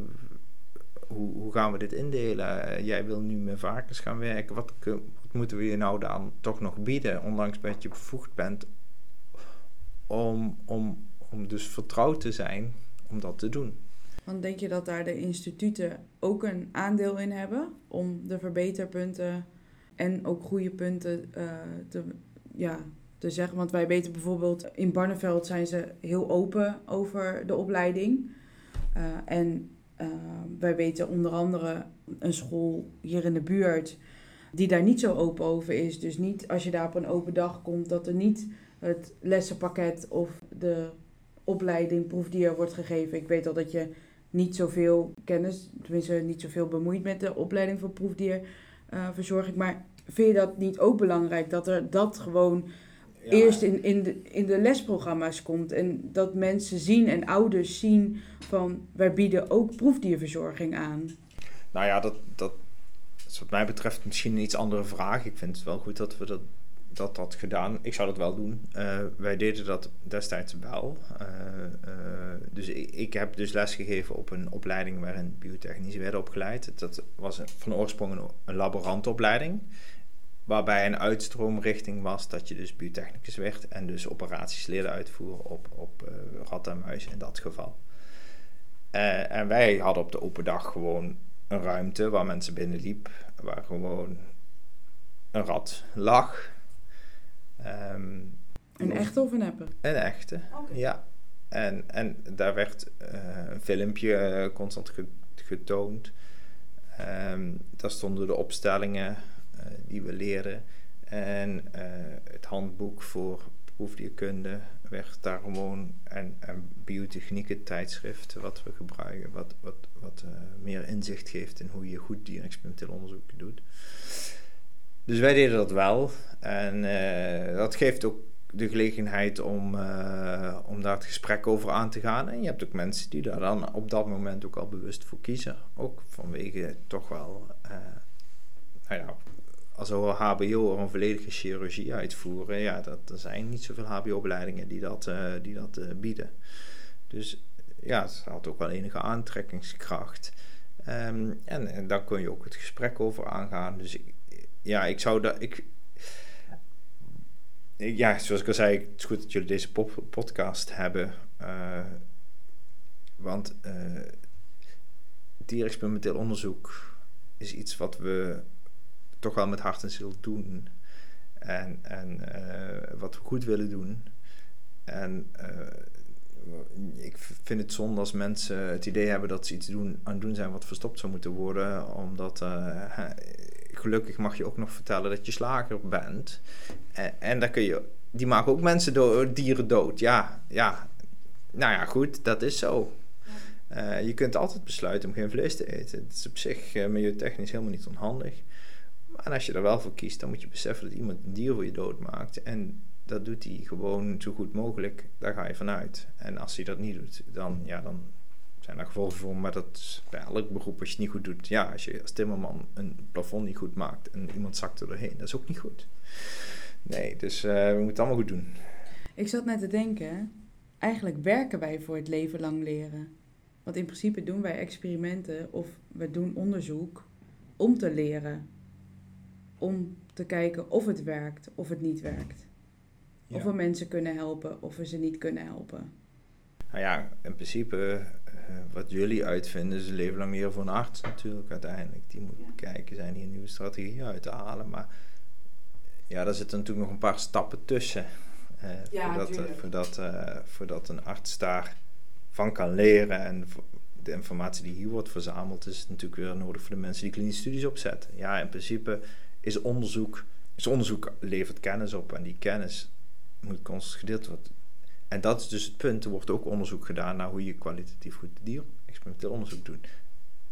hoe, hoe gaan we dit indelen? Eh, jij wil nu met varkens gaan werken. Wat, wat moeten we je nou dan toch nog bieden, ondanks dat je bevoegd bent om, om, om dus vertrouwd te zijn om dat te doen? Want denk je dat daar de instituten ook een aandeel in hebben om de verbeterpunten en ook goede punten uh, te, ja, te zeggen? Want wij weten bijvoorbeeld in Barneveld zijn ze heel open over de opleiding. Uh, en uh, wij weten onder andere een school hier in de buurt die daar niet zo open over is. Dus niet als je daar op een open dag komt, dat er niet het lessenpakket of de opleiding proefdier wordt gegeven. Ik weet al dat je niet zoveel kennis, tenminste niet zoveel bemoeit met de opleiding van proefdierverzorging. Uh, maar vind je dat niet ook belangrijk dat er dat gewoon eerst in, in, de, in de lesprogramma's komt en dat mensen zien en ouders zien van wij bieden ook proefdierverzorging aan? Nou ja, dat, dat is wat mij betreft misschien een iets andere vraag. Ik vind het wel goed dat we dat dat dat gedaan. Ik zou dat wel doen. Uh, wij deden dat destijds wel. Uh, uh, dus ik, ik, heb dus lesgegeven op een opleiding waarin biotechnici werden opgeleid. Dat was van oorsprong een, een laborantopleiding. Waarbij een uitstroomrichting was dat je dus biotechnicus werd en dus operaties leerde uitvoeren op, op ratten en muizen in dat geval. en wij hadden op de open dag gewoon een ruimte waar mensen binnenliep, waar gewoon een rat lag Um, een echte of een appe? Een echte, ja. En, en daar werd uh, een filmpje uh, constant getoond. Um, daar stonden de opstellingen die we leren. En het handboek voor proefdierkunde gewoon. En, en biotechniek, het tijdschrift wat we gebruiken, wat, wat, wat meer inzicht geeft in hoe je goed dierexperimenteel onderzoek doet. Dus wij deden dat wel. En dat geeft ook de gelegenheid om, om daar het gesprek over aan te gaan. En je hebt ook mensen die daar dan op dat moment ook al bewust voor kiezen. Ook vanwege toch wel, nou ja, als een HBO of een volledige chirurgie uitvoeren, ja, dat, er zijn niet zoveel HBO-opleidingen die dat, die dat bieden. Dus ja, het had ook wel enige aantrekkingskracht. Um, en, en daar kun je ook het gesprek over aangaan. Dus ja, ik zou dat. Ik, ja, zoals ik al zei, het is goed dat jullie deze podcast hebben. Uh, want dierexperimenteel onderzoek is iets wat we toch wel met hart en ziel doen. En, en uh, wat we goed willen doen. En ik vind het zonde als mensen het idee hebben dat ze iets doen, aan het doen zijn wat verstopt zou moeten worden. Omdat gelukkig mag je ook nog vertellen dat je slager bent. En, en dan kun je, die maken ook mensen door dieren dood. Ja, ja. Nou ja, goed, dat is zo. Uh, je kunt altijd besluiten om geen vlees te eten. Het is op zich uh, milieutechnisch helemaal niet onhandig. Maar als je er wel voor kiest, dan moet je beseffen dat iemand een dier voor je doodmaakt. En dat doet hij gewoon zo goed mogelijk. Daar ga je vanuit. En als hij dat niet doet, dan, ja, dan zijn daar gevolgen voor, maar dat is bij elk beroep als je het niet goed doet. Ja, als je als timmerman een plafond niet goed maakt en iemand zakt er doorheen, dat is ook niet goed. Nee, dus uh, we moeten het allemaal goed doen. Ik zat net te denken, eigenlijk werken wij voor het leven lang leren. Want in principe doen wij experimenten of we doen onderzoek om te leren. Om te kijken of het werkt of het niet werkt. Of we mensen kunnen helpen of we ze niet kunnen helpen. Nou ja, in principe eh, wat jullie uitvinden is een leven lang meer voor een arts natuurlijk uiteindelijk. Die moet kijken, zijn hier nieuwe strategieën uit te halen. Maar ja, daar zitten natuurlijk nog een paar stappen tussen. Uh, ja, voordat, uh, voordat, voordat een arts daar van kan leren. En de informatie die hier wordt verzameld is natuurlijk weer nodig voor de mensen die klinische studies opzetten. Ja, in principe is onderzoek, is onderzoek levert kennis op en die kennis moet constant gedeeld worden en dat is dus het punt. Er wordt ook onderzoek gedaan naar hoe je kwalitatief goed dier experimenteel onderzoek doet.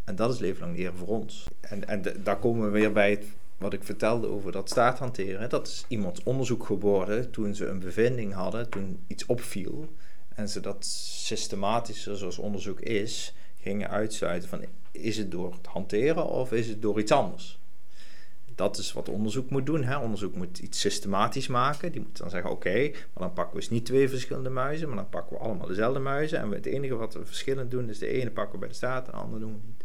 En dat is leven lang leren voor ons. En, en daar komen we weer bij het, wat ik vertelde over dat staarthanteren. Dat is iemands onderzoek geworden toen ze een bevinding hadden, toen iets opviel. En ze dat systematischer, zoals onderzoek is, gingen uitsluiten van is het door het hanteren of is het door iets anders dat is wat onderzoek moet doen. Hè. Onderzoek moet iets systematisch maken. Die moet dan zeggen, oké, maar dan pakken we eens niet twee verschillende muizen, maar dan pakken we allemaal dezelfde muizen. En het enige wat we verschillend doen, is de ene pakken we bij de staat en de andere doen we niet.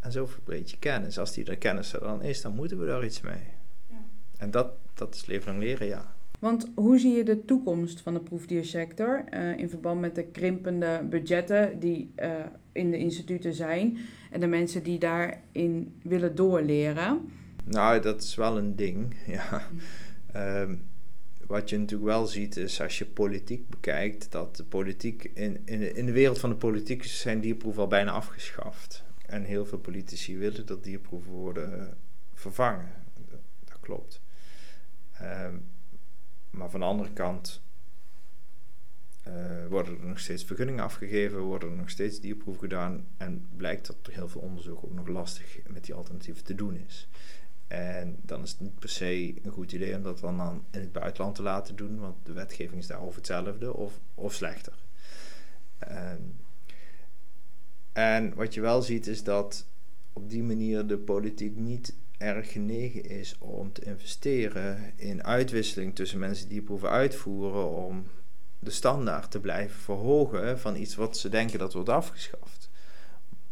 En zo verbreed je kennis. Als die er kennis er dan is, dan moeten we daar iets mee. Ja. En dat, dat is leven lang leren, ja. Want hoe zie je de toekomst van de proefdiersector uh, in verband met de krimpende budgetten die uh, in de instituten zijn en de mensen die daarin willen doorleren? Nou, dat is wel een ding, ja. Um, wat je natuurlijk wel ziet is als je politiek bekijkt, dat de politiek in, in, in de wereld van de politiek zijn dierproeven al bijna afgeschaft. En heel veel politici willen dat dierproeven worden vervangen. Dat, klopt. Um, maar van de andere kant uh, worden er nog steeds vergunningen afgegeven, worden er nog steeds dierproeven gedaan en blijkt dat er heel veel onderzoek ook nog lastig met die alternatieven te doen is. En dan is het niet per se een goed idee om dat dan in het buitenland te laten doen, want de wetgeving is daarover hetzelfde of, of slechter. En, en wat je wel ziet is dat op die manier de politiek niet erg genegen is om te investeren in uitwisseling tussen mensen die proeven uitvoeren om de standaard te blijven verhogen van iets wat ze denken dat wordt afgeschaft.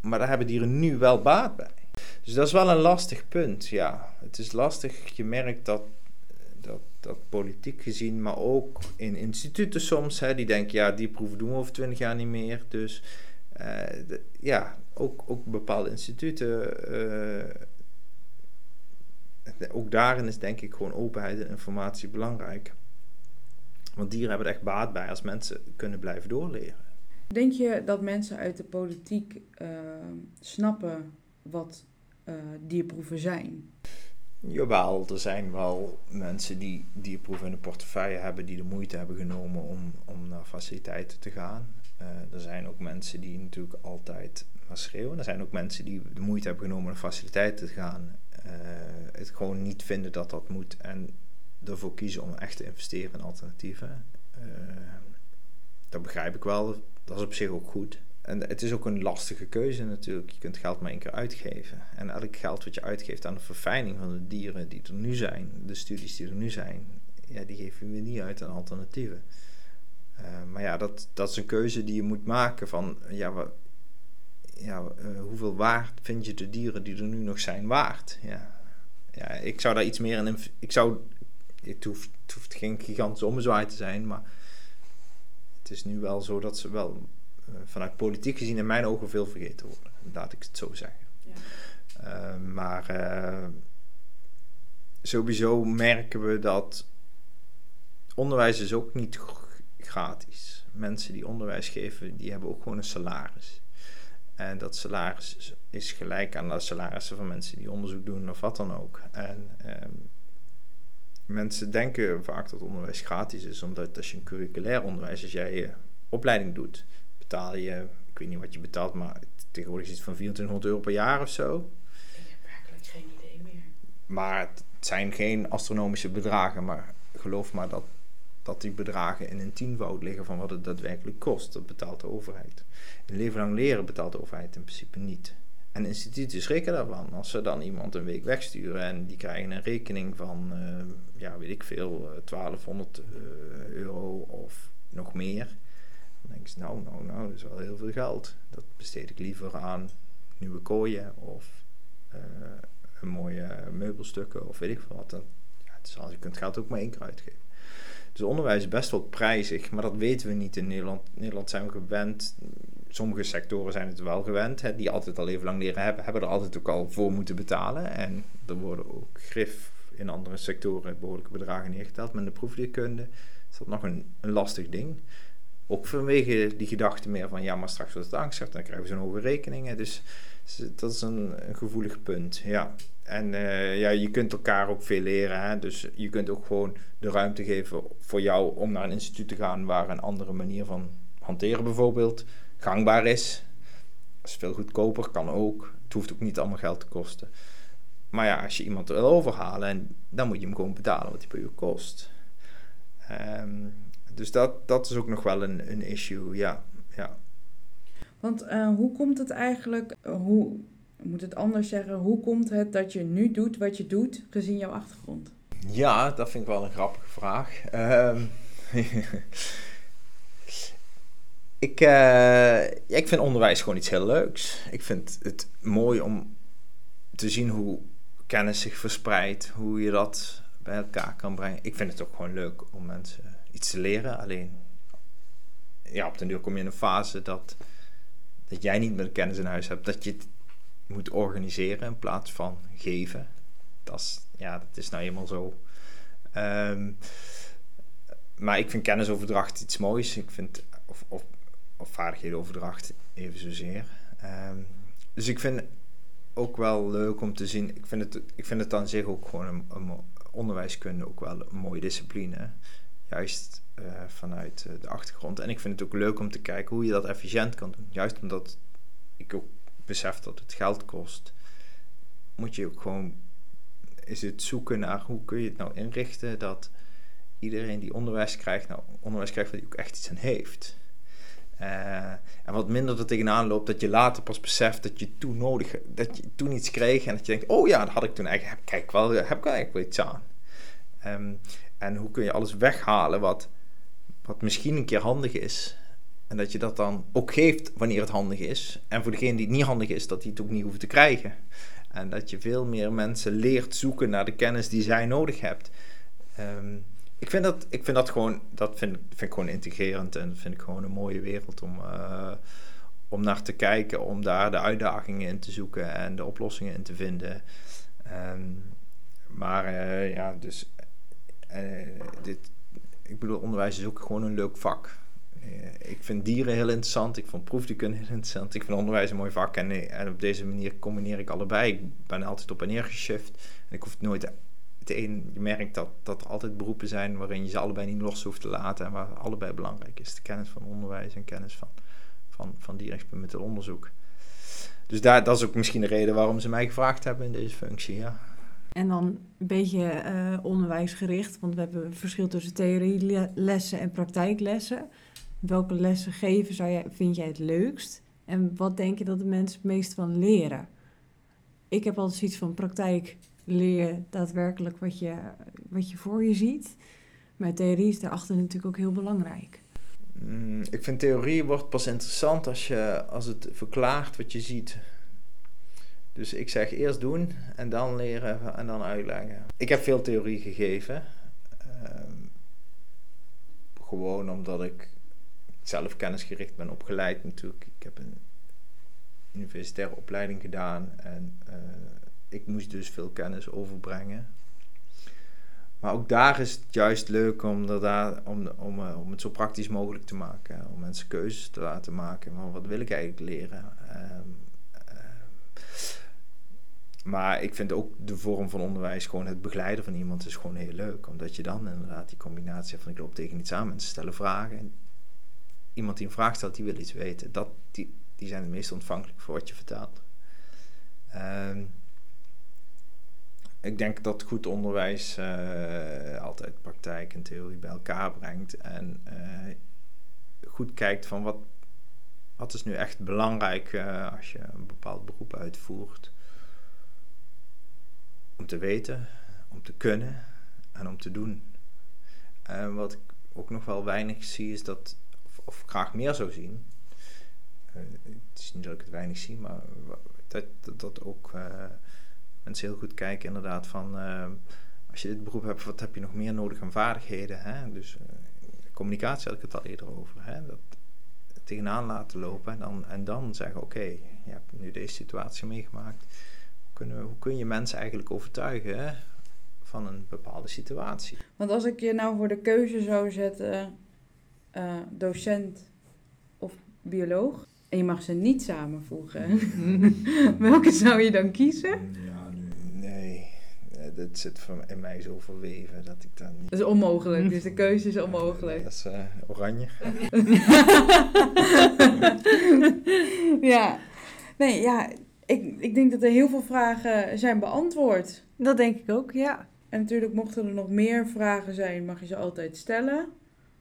Maar daar hebben dieren nu wel baat bij. Dus dat is wel een lastig punt, ja. Het is lastig, je merkt dat, dat, dat politiek gezien, maar ook in instituten soms, hè, die denken, ja, die proeven doen we over twintig jaar niet meer. Dus uh, ja, ook, ook bepaalde instituten, uh, ook daarin is denk ik gewoon openheid en informatie belangrijk. Want dieren hebben er echt baat bij als mensen kunnen blijven doorleren. Denk je dat mensen uit de politiek uh, snappen wat uh, dierproeven zijn? Jawel, er zijn wel mensen die dierproeven in de portefeuille hebben die de moeite hebben genomen om, om naar faciliteiten te gaan. Uh, er zijn ook mensen die natuurlijk altijd maar schreeuwen. Er zijn ook mensen die de moeite hebben genomen om naar faciliteiten te gaan. Uh, het gewoon niet vinden dat dat moet en ervoor kiezen om echt te investeren in alternatieven. dat begrijp ik wel. Dat is op zich ook goed. En het is ook een lastige keuze natuurlijk. Je kunt geld maar één keer uitgeven. En elk geld wat je uitgeeft aan de verfijning van de dieren die er nu zijn, de studies die er nu zijn, ja, die geven we niet uit aan alternatieven. Uh, maar ja, dat, dat is een keuze die je moet maken van, ja, wat, ja uh, hoeveel waard vind je de dieren die er nu nog zijn waard? Ja, ja ik zou daar iets meer in... Ik zou, het hoeft, het hoeft geen gigantische ommezwaai te zijn, maar het is nu wel zo dat ze wel eh, vanuit politiek gezien in mijn ogen veel vergeten worden. Laat ik het zo zeggen. Ja. Uh, maar uh, sowieso merken we dat onderwijs is ook niet gratis. Mensen die onderwijs geven, die hebben ook gewoon een salaris. En dat salaris is gelijk aan de salarissen van mensen die onderzoek doen of wat dan ook. En um, mensen denken vaak dat onderwijs gratis is, omdat als je een curriculair onderwijs, als jij je opleiding doet, betaal je, ik weet niet wat je betaalt, maar tegenwoordig is het van 2400 euro per jaar of zo. Ik heb werkelijk geen idee meer. Maar het zijn geen astronomische bedragen, maar geloof maar dat, dat die bedragen in een tienvoud liggen van wat het daadwerkelijk kost. Dat betaalt de overheid. Een leven lang leren betaalt de overheid in principe niet. En instituten schrikken daarvan. Als ze dan iemand een week wegsturen en die krijgen een rekening van, uh, ja, weet ik veel, 1200 uh, eh, euro of nog meer dan denk je, nou, nou, nou, dat is wel heel veel geld. Dat besteed ik liever aan nieuwe kooien of uh, een mooie meubelstukken of weet ik veel wat. Dan, ja, het is als je kunt geld ook maar één keer uitgeven. Dus onderwijs is best wel prijzig, maar dat weten we niet in Nederland. In Nederland zijn we gewend, sommige sectoren zijn het wel gewend, die altijd al even lang leren hebben, hebben er altijd ook al voor moeten betalen. En er worden ook grif in andere sectoren behoorlijke bedragen neergeteld. Maar in de proefdierkunde is dat nog een lastig ding. Ook vanwege die gedachte meer van ja, maar straks wordt het angst, dan krijgen we zo'n hoge rekeningen. Dus, dat is een, gevoelig punt. Ja. En uh, ja, je kunt elkaar ook veel leren. Hè? Dus je kunt ook gewoon de ruimte geven voor jou om naar een instituut te gaan waar een andere manier van hanteren bijvoorbeeld gangbaar is. Dat is veel goedkoper, kan ook. Het hoeft ook niet allemaal geld te kosten. Maar ja, als je iemand wil overhalen, dan moet je hem gewoon betalen wat die per uur kost. Um, dus dat, dat is ook nog wel een, een issue, ja. ja. Want uh, hoe komt het eigenlijk, uh, hoe, ik moet het anders zeggen, hoe komt het dat je nu doet wat je doet, gezien jouw achtergrond? Ja, dat vind ik wel een grappige vraag. Um, ik, uh, ja, ik vind onderwijs gewoon iets heel leuks. Ik vind het mooi om te zien hoe kennis zich verspreidt, hoe je dat bij elkaar kan brengen. Ik vind het ook gewoon leuk om mensen iets te leren. Alleen, ja, op den duur kom je in een fase dat, dat jij niet meer kennis in huis hebt, dat je het moet organiseren in plaats van geven. Dat is, ja, dat is nou eenmaal zo. Ehm, maar ik vind kennisoverdracht iets moois. Ik vind, of, of, of even zozeer. Um, dus ik vind ook wel leuk om te zien. Ik vind het, ik vind het aan zich ook gewoon een, een onderwijskunde ook wel een mooie discipline. Juist uh, vanuit uh, de achtergrond. En ik vind het ook leuk om te kijken hoe je dat efficiënt kan doen. Juist omdat ik ook besef dat het geld kost. Moet je ook gewoon. Is het zoeken naar hoe kun je het nou inrichten dat iedereen die onderwijs krijgt, nou onderwijs krijgt waar hij ook echt iets aan heeft. Uh, en wat minder er tegenaan loopt, dat je later pas beseft dat je toen nodig, dat je toen iets kreeg en dat je denkt, oh ja, dat had ik toen eigenlijk, kijk wel, heb ik eigenlijk wel iets aan. Um, en hoe kun je alles weghalen wat, wat misschien een keer handig is. En dat je dat dan ook geeft wanneer het handig is. En voor degene die het niet handig is, dat die het ook niet hoeft te krijgen. En dat je veel meer mensen leert zoeken naar de kennis die zij nodig hebt. Um, ik vind dat, ik vind dat gewoon, dat vind, vind ik gewoon integrerend en vind ik gewoon een mooie wereld om, uh, om naar te kijken, om daar de uitdagingen in te zoeken en de oplossingen in te vinden. Um, maar uh, ja, dus ik bedoel, onderwijs is ook gewoon een leuk vak. ik vind dieren heel interessant, ik vond proefdekkunde heel interessant, ik vind onderwijs een mooi vak en, en op deze manier combineer ik allebei. Ik ben altijd op en neer geshift en ik hoef het nooit een, je merkt dat, dat er altijd beroepen zijn waarin je ze allebei niet los hoeft te laten en waar allebei belangrijk is. De kennis van onderwijs en kennis van, van, van dierexperimenteel onderzoek. Dus daar, dat is ook misschien de reden waarom ze mij gevraagd hebben in deze functie, ja. En dan een beetje uh, onderwijsgericht, want we hebben verschil tussen theorielessen en praktijklessen. Welke lessen geven zou jij, vind jij het leukst? En wat denk je dat de mensen het meest van leren? Ik heb altijd zoiets van praktijk leer je daadwerkelijk wat je, wat je voor je ziet. Maar theorie is daarachter natuurlijk ook heel belangrijk. Mm, ik vind theorie wordt pas interessant als, je, als het verklaart wat je ziet. Dus ik zeg eerst doen en dan leren en dan uitleggen. Ik heb veel theorie gegeven. Uh, gewoon omdat ik zelf kennisgericht ben opgeleid natuurlijk. Ik heb een universitaire opleiding gedaan en uh, ik moest dus veel kennis overbrengen. Maar ook daar is het juist leuk om, daar, om, om, eh, om het zo praktisch mogelijk te maken. Om mensen keuzes te laten maken. Maar wat wil ik eigenlijk leren? Um, maar ik vind ook de vorm van onderwijs, gewoon het begeleiden van iemand, is gewoon heel leuk. Omdat je dan inderdaad die combinatie van ik loop tegen iets aan, mensen stellen vragen. En iemand die een vraag stelt, die wil iets weten. Dat, die, die zijn het meest ontvankelijk voor wat je vertelt. Um, ik denk dat goed onderwijs uh, altijd praktijk en theorie bij elkaar brengt. En uh, goed kijkt van wat, wat is nu echt belangrijk uh, als je een bepaald beroep uitvoert. Om te weten, om te kunnen en om te doen. En wat ik ook nog wel weinig zie is dat, of, graag meer zou zien. het is niet dat ik het weinig zie, maar dat, dat, dat ook mensen heel goed kijken inderdaad van... Uh, als je dit beroep hebt, wat heb je nog meer nodig aan vaardigheden? Hè? Dus communicatie had ik het al eerder over. Hè? Dat tegenaan laten lopen en dan, en dan zeggen... Oké, je hebt nu deze situatie meegemaakt. Hoe, kunnen, hoe kun je mensen eigenlijk overtuigen van een bepaalde situatie? Want als ik je nou voor de keuze zou zetten... Uh, docent of bioloog... En je mag ze niet samenvoegen. Welke zou je dan kiezen? dat zit in mij zo verweven dat ik dan niet... Dat is onmogelijk, dus de keuze is onmogelijk. dat is uh, oranje. ja, nee, ja, ik, ik denk dat er heel veel vragen zijn beantwoord. Dat denk ik ook, ja. En natuurlijk mochten er nog meer vragen zijn, mag je ze altijd stellen.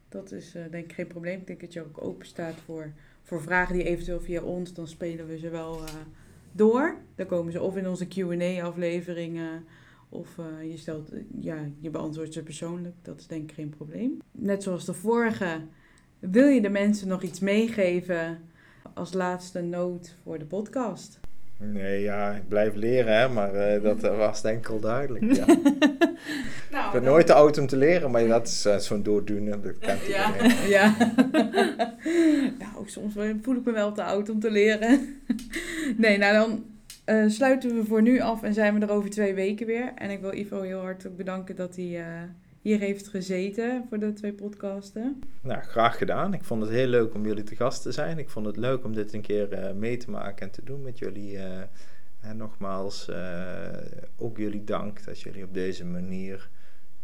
Dat is uh, denk ik geen probleem. Ik denk dat je ook open staat voor, voor vragen die eventueel via ons, dan spelen we ze wel uh, door. Dan komen ze of in onze Q&A-afleveringen of uh, je, stelt, ja, je beantwoordt ze persoonlijk. Dat is denk ik geen probleem. Net zoals de vorige, wil je de mensen nog iets meegeven als laatste noot voor de podcast? Nee, ja, ik blijf leren, hè, maar eh, dat was denk ik al duidelijk. Ja. Nou, ik ben nooit te oud om te leren, maar dat is eh, zo'n doordoener, dat kent Ja. iedereen. ja. nou, soms voel ik me wel te oud om te leren. nee, nou dan eh, sluiten we voor nu af en zijn we er over twee weken weer. En ik wil Ivo heel hartelijk bedanken dat hij eh, hier heeft gezeten voor de twee podcasten. Nou, graag gedaan. Ik vond het heel leuk om jullie te gast te zijn. Ik vond het leuk om dit een keer eh, mee te maken en te doen met jullie. eh, en nogmaals, eh, ook jullie dank dat jullie op deze manier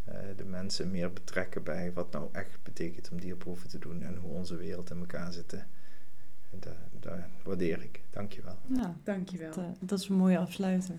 eh, de mensen meer betrekken bij wat nou echt betekent om dierproeven te doen en hoe onze wereld in elkaar zit. Dat, dat waardeer ik. Dankjewel. Nou, Dankjewel. dat, dat is een mooie afsluiter.